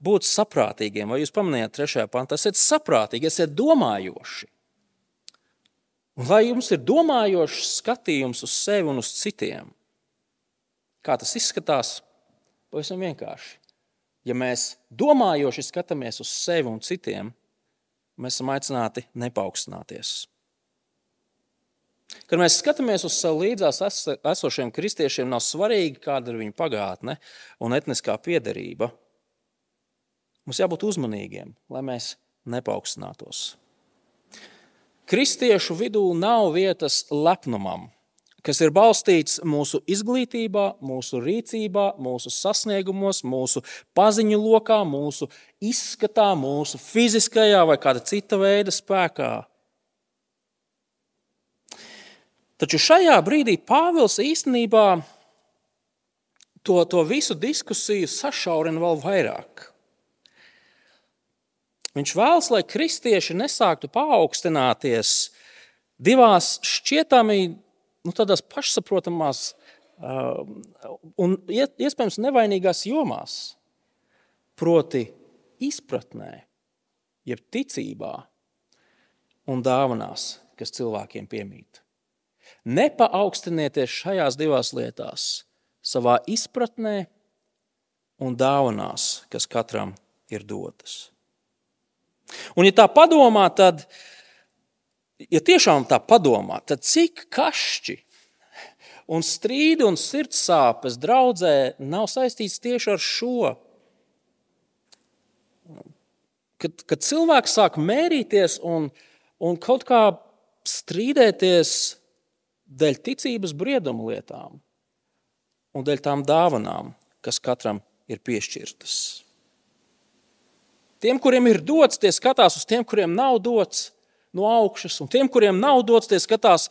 Speaker 1: būt saprātīgiem. Vai jūs pamanījāt, trešajā pantā, esiet saprātīgi, esiet domājoši. Un lai jums ir domājošs skatījums uz sevi un uz citiem, kā tas izskatās, pavisam vienkārši. Ja mēs domājoši skatāmies uz sevi un citiem, mēs esam aicināti nepaukstināties. Kad mēs skatāmies uz sev līdzās esošiem kristiešiem, nav svarīgi, kāda ir viņu pagātne un etniskā piedarība. Mums jābūt uzmanīgiem, lai mēs nepaukstinātos. Kristiešu vidū nav vietas lepnumam, kas ir balstīts mūsu izglītībā, mūsu rīcībā, mūsu sasniegumos, mūsu paziņu lokā, mūsu izskatā, mūsu fiziskajā vai kāda cita veida spēkā. Taču šajā brīdī Pāvils īstenībā to, to visu diskusiju sašaurina vēl vairāk. Viņš vēlas, lai kristieši nesāktu paaugstināties divās šķietami nu, tādās pašsaprotamās uh, un iespējams nevainīgās jomās, proti, izpratnē, jeb ticībā un dāvanās, kas cilvēkiem piemīt. Nepaaugstīnieties šajās divās lietās, savā izpratnē un dāvanās, kas katram ir dotas. Un, ja tā padomā, tad, ja tiešām tā padomā, tad cik kašķi un strīdi un sirds sāpes draudzē nav saistīts tieši ar šo? Kad, kad cilvēks sāk mērīties un, un kaut kā strīdēties dēļ ticības briedumu lietām un dēļ tām dāvanām, kas katram ir piešķirtas. Tiem, kuriem ir dots, tie skatās uz tiem, kuriem nav dots no augšas, un tiem, kuriem nav dots, tie skatās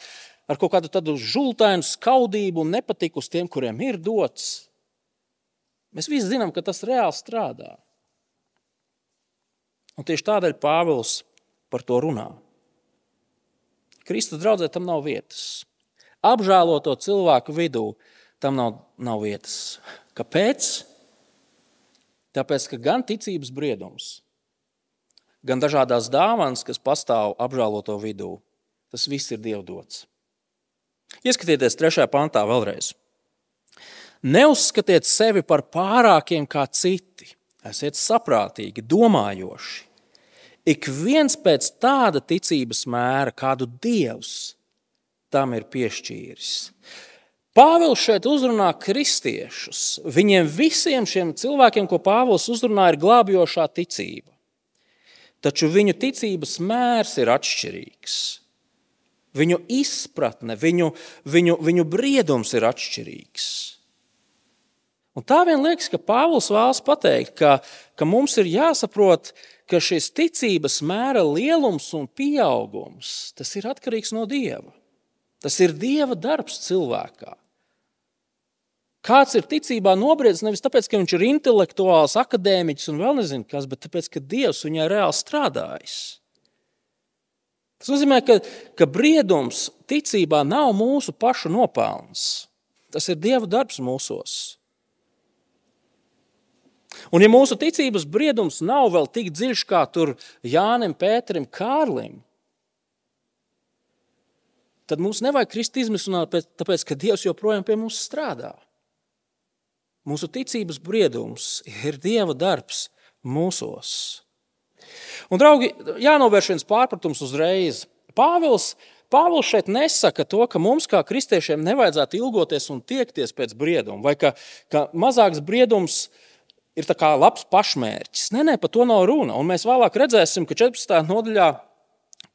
Speaker 1: ar kaut kādu tādu žultainu skaudību un nepatiku uz tiem, kuriem ir dots. Mēs visi zinām, ka tas reāli strādā. Un tieši tādēļ Pāvils par to runā. Kristus draudzē tam nav vietas. Apžēloto cilvēku vidū tam nav, nav vietas. Kāpēc? Tāpēc, ka gan ticības briedums, gan dažādas dāvanas, kas pastāv apžēloto vidū, tas viss ir dievdots. Ieskatieties trešajā pantā vēlreiz. Neuzskatiet sevi par pārākiem kā citi. Esiet saprātīgi, domājoši. Ik viens pēc tāda ticības mēra, kādu Dievs tam ir piešķīris. Pāvils šeit uzrunā kristiešus. Viņiem visiem šiem cilvēkiem, ko Pāvils uzrunā, ir glābjošā ticība. Taču viņu ticības mērs ir atšķirīgs. Viņu izpratne, viņu, viņu, viņu briedums ir atšķirīgs. Un tā vien liekas, ka Pāvils vēlas pateikt, ka, ka mums ir jāsaprot, ka šis ticības mēra lielums un pieaugums ir atkarīgs no Dieva. Tas ir Dieva darbs cilvēkā. Kāds ir ticībā nobriedzis nevis tāpēc, ka viņš ir intelektuāls, akadēmiķis un vēl nezinu kas, bet tāpēc, ka Dievs viņai reāli strādājis. Tas nozīmē, ka, ka briedums ticībā nav mūsu pašu nopelns. Tas ir Dieva darbs mūsos. Un, ja mūsu ticības briedums nav vēl tik dziļš kā tur Jānim, Pēterim, Kārlim, tad mums nevajag krist izmisunāt, tāpēc, ka Dievs joprojām pie mums strādā. Mūsu ticības briedums ir Dieva darbs mūsos. Un, draugi, jānovērš viens pārpratums uzreiz. Pāvils, Pāvils šeit nesaka to, ka mums, kā kristiešiem, nevajadzētu ilgoties un tiekties pēc brieduma, vai ka, ka mazāks briedums ir labs pašmērķis. Nē, nē, par to nav runa. Un mēs vēlāk redzēsim, ka 14. nodaļā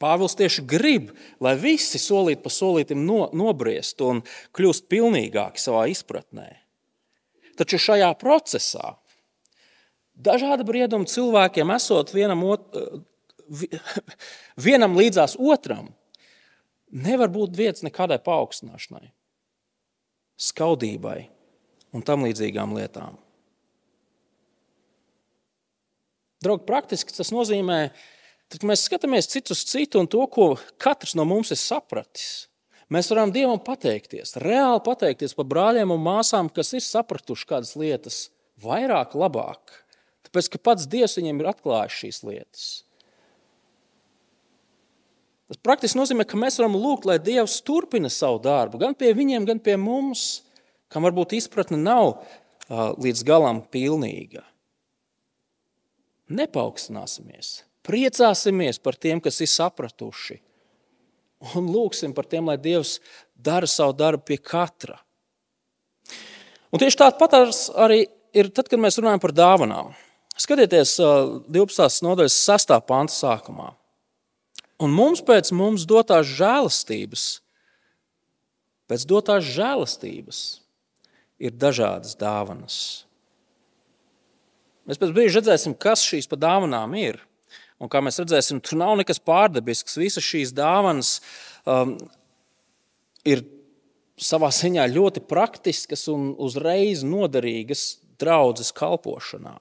Speaker 1: Pāvils tieši grib, lai visi solīt pa solītam no, nobriest un kļūst pilnīgāki savā izpratnē. Taču šajā procesā dažādi briedumi cilvēkiem esot vienam, ot, vienam līdzās otram, nevar būt vietas nekādai paaugstināšanai, skaudībai un tam līdzīgām lietām. Draugi, praktiski tas nozīmē, ka mēs skatāmies citu uz citu un to, ko katrs no mums ir sapratis. Mēs varam Dievam pateikties, reāli pateikties par brāļiem un māsām, kas ir sapratuši kādas lietas vairāk, labāk. Tāpēc, ka pats Dievs viņiem ir atklājis šīs lietas. Tas praktiski nozīmē, ka mēs varam lūgt, lai Dievs turpina savu darbu, gan pie viņiem, gan pie mums, kam varbūt izpratne nav uh, līdz galam pilnīga. Nepaukstināsimies, priecāsimies par tiem, kas ir sapratuši un lūgsim par tiem, lai Dievs dara savu darbu pie katra. Un tieši tāpat arī ir tad, kad mēs runājam par dāvanām. Skatieties, 12. nodaļas 6. pānta sākumā. Un mums pēc mums dotās žēlastības, pēc dotās žēlastības ir dažādas dāvanas. Mēs pēc brīža redzēsim, kas šīs pa dāvanām ir. Un kā mēs redzēsim, tur nav nekas pārdabisks. Visas šīs dāvanas um, ir savā ziņā ļoti praktiskas un uzreiz noderīgas draudzes kalpošanā.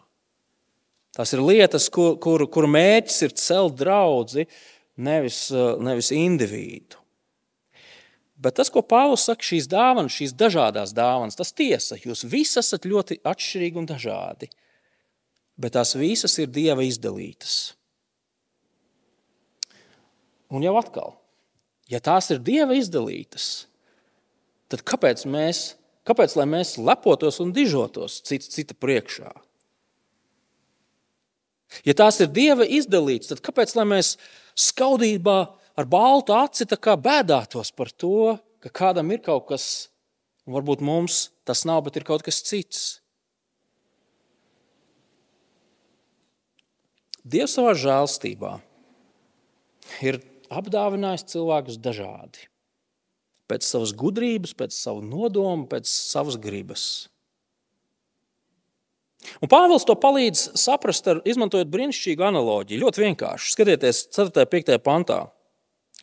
Speaker 1: Tas ir lietas, kur, kur, kur mērķis ir celt draugu, nevis, uh, nevis individu. Bet tas, ko Pāvils saka, šīs dāvanas, šīs dažādas dāvanas, tas tiesa. Jūs visi esat ļoti atšķirīgi un dažādi. Bet tās visas ir Dieva izdalītas. Un jau atkal, ja tās ir Dieva izdalītas, tad kāpēc mēs, kāpēc mēs lepotos un dižotos cits cita priekšā? Ja tās ir dieva izdalītas, tad kāpēc mēs skaudībā ar baltu aci bēdātos par to, ka kādam ir kaut kas, un varbūt mums tas nav, bet ir kaut kas cits? Dievs savā žēlstībā ir apdāvinājis cilvēkus dažādi. Pēc savas gudrības, pēc savu nodomu, pēc savas gribas. Un Pāvils to palīdz saprast, ar, izmantojot brīnišķīgu analoģiju. Ļoti vienkārši. Skatieties, 4. un 5. pantā.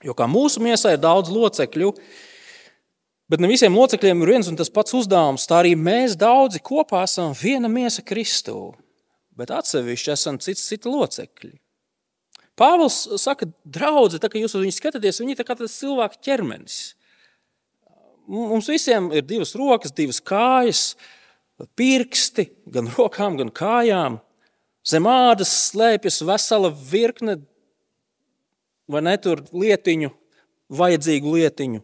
Speaker 1: Jo kā mūsu miesā ir daudz locekļu, bet ne visiem locekļiem ir viens un tas pats uzdevums, tā arī mēs daudzi kopā esam viena miesa Kristū, bet atsevišķi esam cits citi locekļi. Pāvils saka, draugi, tā kā jūs uz viņu skatāties, viņi ir tāds cilvēka ķermenis. Mums visiem ir divas rokas, divas kājas, pirksti, gan rokām, gan kājām. Zem ādas slēpjas vesela virkne, vai ne tur lietiņu, vajadzīgu lietiņu.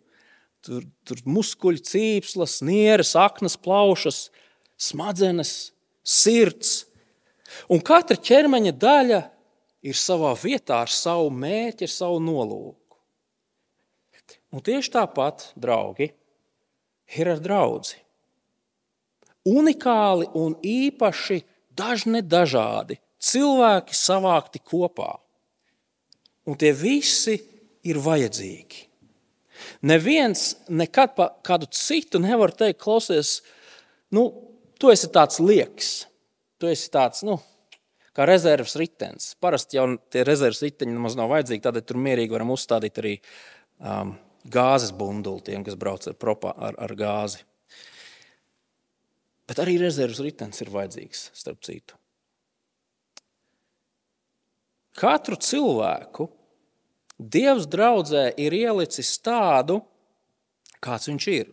Speaker 1: Tur, tur muskuļi, cīpslas, nieres, aknas, plaušas, smadzenes, sirds. Un katra ķermeņa daļa ir savā vietā ar savu mērķi, ar savu nolūku. Un tieši tāpat, draugi, ir ar draugu unikāli un īpaši, dažne dažādi cilvēki savākti kopā. Un tie visi ir vajadzīgi. Neviens nekad par kādu citu nevar teikt, klausies, nu, tu esi tāds liekas, tu esi tāds, nu, kā rezerves ritenis. Parasti jau tie rezerves riteņi nemaz nav vajadzīgi, tādēļ tur mierīgi varam uzstādīt arī um, gāzes bunduli tiem, kas brauc ar, propā, ar, ar gāzi. Bet arī rezerves ritenis ir vajadzīgs, starp citu. Katru cilvēku Dievs draudzē ir ielicis tādu, kāds viņš ir.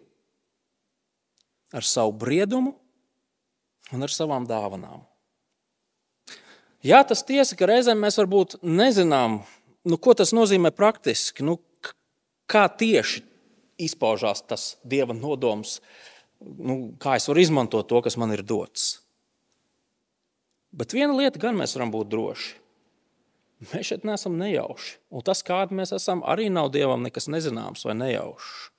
Speaker 1: Ar savu briedumu un ar savām dāvanām. Jā, tas tiesa, ka reizēm mēs varbūt nezinām, nu, ko tas nozīmē praktiski, nu, kā tieši izpaužās tas Dieva nodoms nu, kā es varu izmantot to, kas man ir dots. Bet viena lieta gan mēs varam būt droši. Mēs šeit neesam nejauši. Un tas, kādi mēs esam, arī nav dievam nekas nezināms vai nejaušs.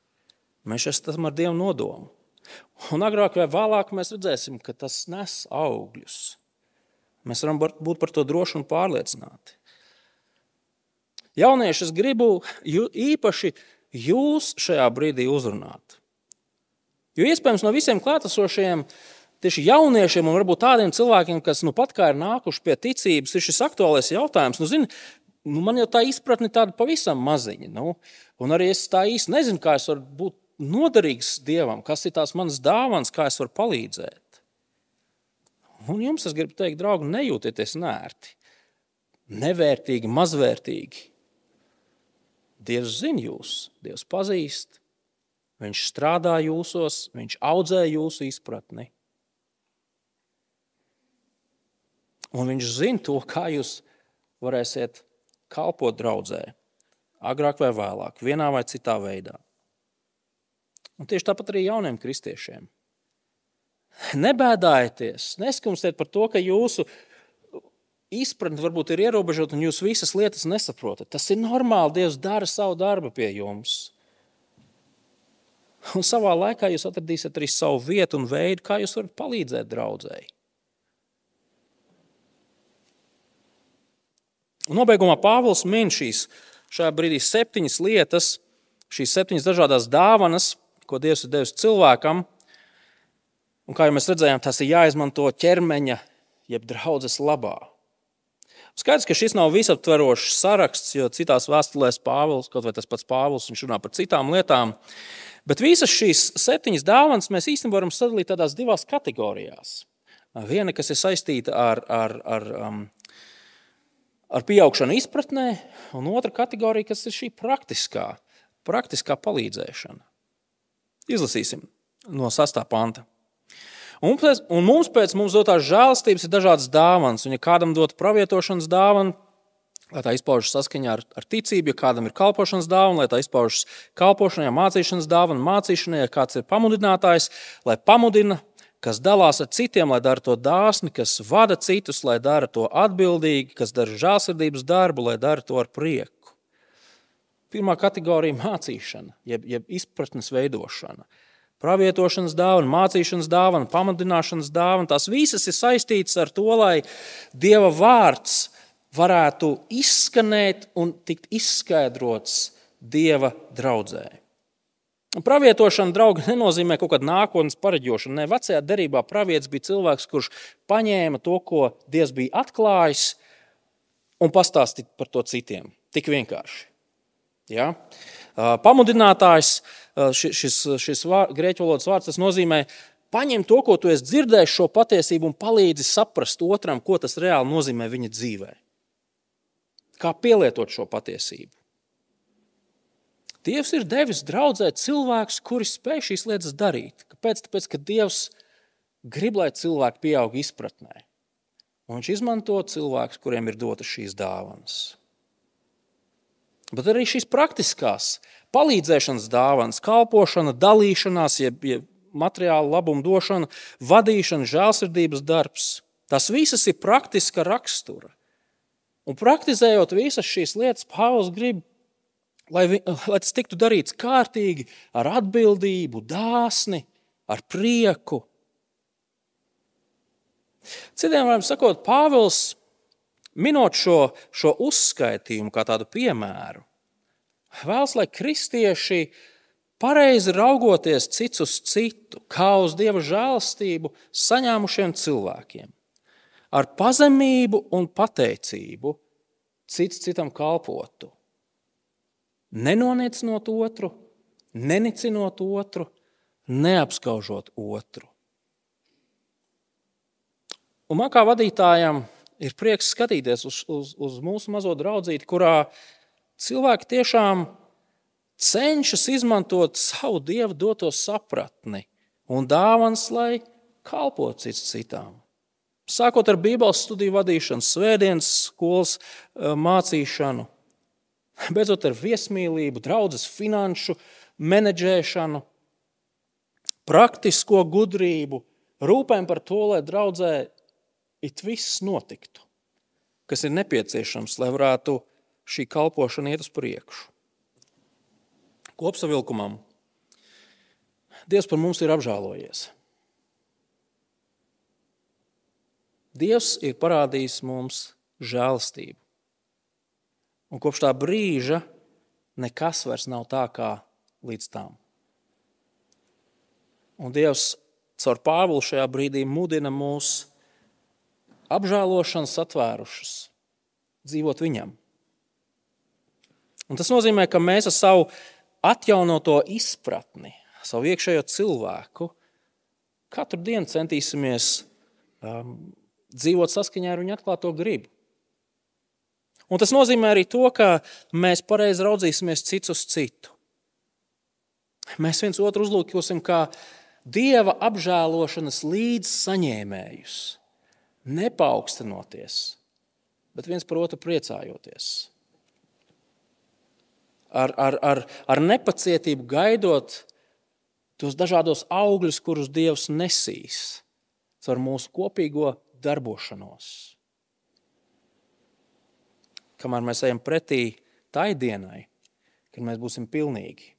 Speaker 1: Mēs esam ar dievu nodomu. Un agrāk vai vēlāk mēs redzēsim, ka tas nes augļus. Mēs varam būt par to droši un pārliecināti. Jaunieši, es gribu īpaši jūs šajā brīdī uzrunāt. Jo iespējams no visiem klātesošajiem, tieši jauniešiem un varbūt tādiem cilvēkiem, kas nu pat kā ir nākuši pie ticības, ir šis aktuālais jautājums. Nu, zini, nu, man jau tā izpratne tāda pavisam maziņa. Nu, un arī es tā īsti nezinu, kā es varu būt noderīgs Dievam, kas ir tās manas dāvāns, kā es varu palīdzēt. Un jums es gribu teikt, draugi, nejūtieties nērti, nevērtīgi, mazvērtīgi. Dievs zina jūs, Dievs pazīst. Viņš strādā jūsos, viņš audzē jūsu izpratni. Un viņš zina to, kā jūs varēsiet kalpot draudzē, agrāk vai vēlāk, vienā vai citā veidā. Un tieši tāpat arī jauniem kristiešiem. Nebēdājieties, neskumstiet par to, ka jūsu izpratne varbūt ir ierobežota un jūs visas lietas nesaprotat. Tas ir normāli. Dievs dara savu darbu pie jums. Un savā laikā jūs atradīsiet arī savu vietu un veidu, kā jūs varat palīdzēt draudzēji. Un nobeigumā Pāvils min šīs šajā brīdī septiņas lietas, šīs septiņas dažādas dāvanas, ko Dievs ir devis cilvēkam. Un kā jau mēs redzējām, tas ir jāizmanto ķermeņa, jeb draudzes labā. Skaidrs, ka šis nav visaptverošs saraksts, jo citās vēstulēs Pāvils, kaut vai tas pats Pāvils, viņš runā par citām lietām. Bet visas šīs septiņas dāvanas mēs īstenībā varam sadalīt tādās divās kategorijās. Viena, kas ir saistīta ar, ar, ar, um, ar pieaugšanu izpratnē, un otra kategorija, kas ir šī praktiskā, praktiskā palīdzēšana. Izlasīsim no 6. panta. Un, pēc, un mums pēc mums dotās žēlstības ir dažādas dāvanas, un ja kādam dot pravietošanas dāvanu, lai tā izpaužas saskaņā ar, ar ticību, ja kādam ir kalpošanas dāvana, lai tā izpaužas kalpošanai, mācīšanas dāvana, mācīšanai, ja kāds ir pamudinātājs, lai pamudina kas dalās ar citiem, lai dara to dāsni, kas vada citus, lai dara to atbildīgi, kas dara žēlsirdības darbu, lai dara to ar prieku. Pirmā kategorija - mācīšana, jeb, jeb izpratnes veidošana. Pravietošanas dāvana, mācīšanas dāvana, pamudināšanas dāvana. Tās visas ir saistītas ar to, lai Dieva vārds varētu izskanēt un tikt izskaidrots Dieva draudzē. Pravietošana, draugi, nenozīmē kaut kādu nākotnes pareģošanu. Nē, vecajā derībā pravietis bija cilvēks, kurš paņēma to, ko Dievs bija atklājis, un pastāstīja par to citiem. Tik vienkārši. Ja? Pamudinātājs, šis, šis vār, grieķu valodas vārds, tas nozīmē paņem to, ko tu esi dzirdējis, šo patiesību un palīdzi saprast otram, ko tas reāli nozīmē viņa dzīvē. Kā pielietot šo patiesību. Dievs ir devis draudzē cilvēkus, kuri spēj šīs lietas darīt. Kāpēc? Tāpēc, ka Dievs grib, lai cilvēki pieaug izpratnē. Un viņš izmanto cilvēkus, kuriem ir dotas šīs dāvanas. Bet arī šīs praktiskās palīdzēšanas dāvanas, kalpošana, dalīšanās, jeb, jeb materiāla labuma došana, vadīšana, žēlsirdības darbs. Tas visas ir praktiska rakstura. Un praktizējot visas šīs lietas, Pāvils grib lai, lai tas tiktu darīts kārtīgi, ar atbildību, dāsni, ar prieku. Citiem vārdiem sakot, Pāvils, minot šo, šo uzskaitījumu kā tādu piemēru, vēlas, lai kristieši pareizi raugoties cits uz citu, kā uz dieva žēlstību, saņēmušiem cilvēkiem, ar pazemību un pateicību cits citam kalpotu nenonicinot otru, nenicinot otru, neapskaužot otru. Un man kā vadītājam ir prieks skatīties uz, uz, uz mūsu mazo draudzīti, kurā cilvēki tiešām cenšas izmantot savu dievu doto sapratni un dāvāns, lai kalpotu cits citam. Sākot ar Bībeles studiju vadīšanu, svētdienas skolas eh, mācīšanu, beidzot ar viesmīlību, draudzes finanšu menedžēšanu, praktisko gudrību, rūpēm par to, lai draudzē it viss notiktu, kas ir nepieciešams, lai varētu šī kalpošana iet uz priekšu. Kopsavilkumam Dievs par mums ir apžēlojies. Dievs ir parādījis mums žēlastību. Un kopš tā brīža nekas vairs nav tā kā līdz tam. Un Dievs caur Pāvilu šajā brīdī mudina mūs apžēlošanas atvērušas, dzīvot viņam. Un tas nozīmē, ka mēs ar savu atjaunoto izpratni, savu iekšējo cilvēku, katru dienu centīsimies um, dzīvot saskaņā ar viņu atklāto gribu. Un tas nozīmē arī to, ka mēs pareizi raudzīsimies cits uz citu. Mēs viens otru uzlūkosim kā dieva apžēlošanas līdzsaņēmējus, nepaukstinoties, bet viens par otru priecājoties. Ar, ar, ar, ar nepacietību gaidot tos dažādos augļus, kurus Dievs nesīs caur mūsu kopīgo darbošanos kamēr mēs ejam pretī tai dienai, kad mēs būsim pilnīgi.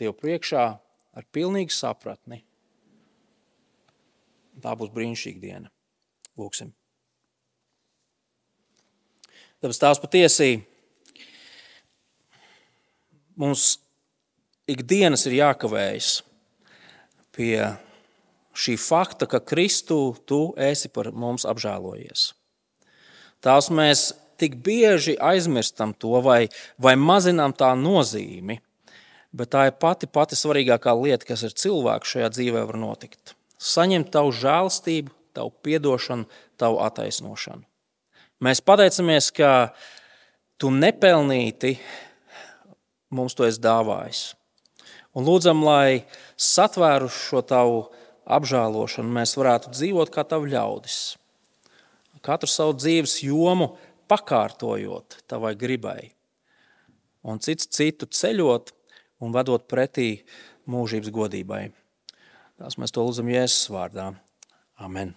Speaker 1: Dievu priekšā ar pilnīgu sapratni. Tā būs brīnišķīga diena. Lūksim. Tāpēc tās patiesi mums ikdienas ir jākavējas pie šī fakta, ka Kristu tu esi par mums apžēlojies. Tās mēs tik bieži aizmirstam to vai, vai mazinām tā nozīmi. Bet tā ir pati, pati svarīgākā lieta, kas ar cilvēku šajā dzīvē var notikt. Saņemt tavu žēlstību, tavu atdošanu, tavu attaisnošanu. Mēs pateicamies, ka tu nepelnīti mums to esi dāvājis. Un lūdzam, lai satvēruši šo tavu apžēlošanu, mēs varētu dzīvot kā tavi ļaudis. Katru savu dzīves jomu pakārtojot tavai gribai, un cits citu ceļot un vedot pretī mūžības godībai. Tās mēs to lūdzam Jēzus vārdā. Amen.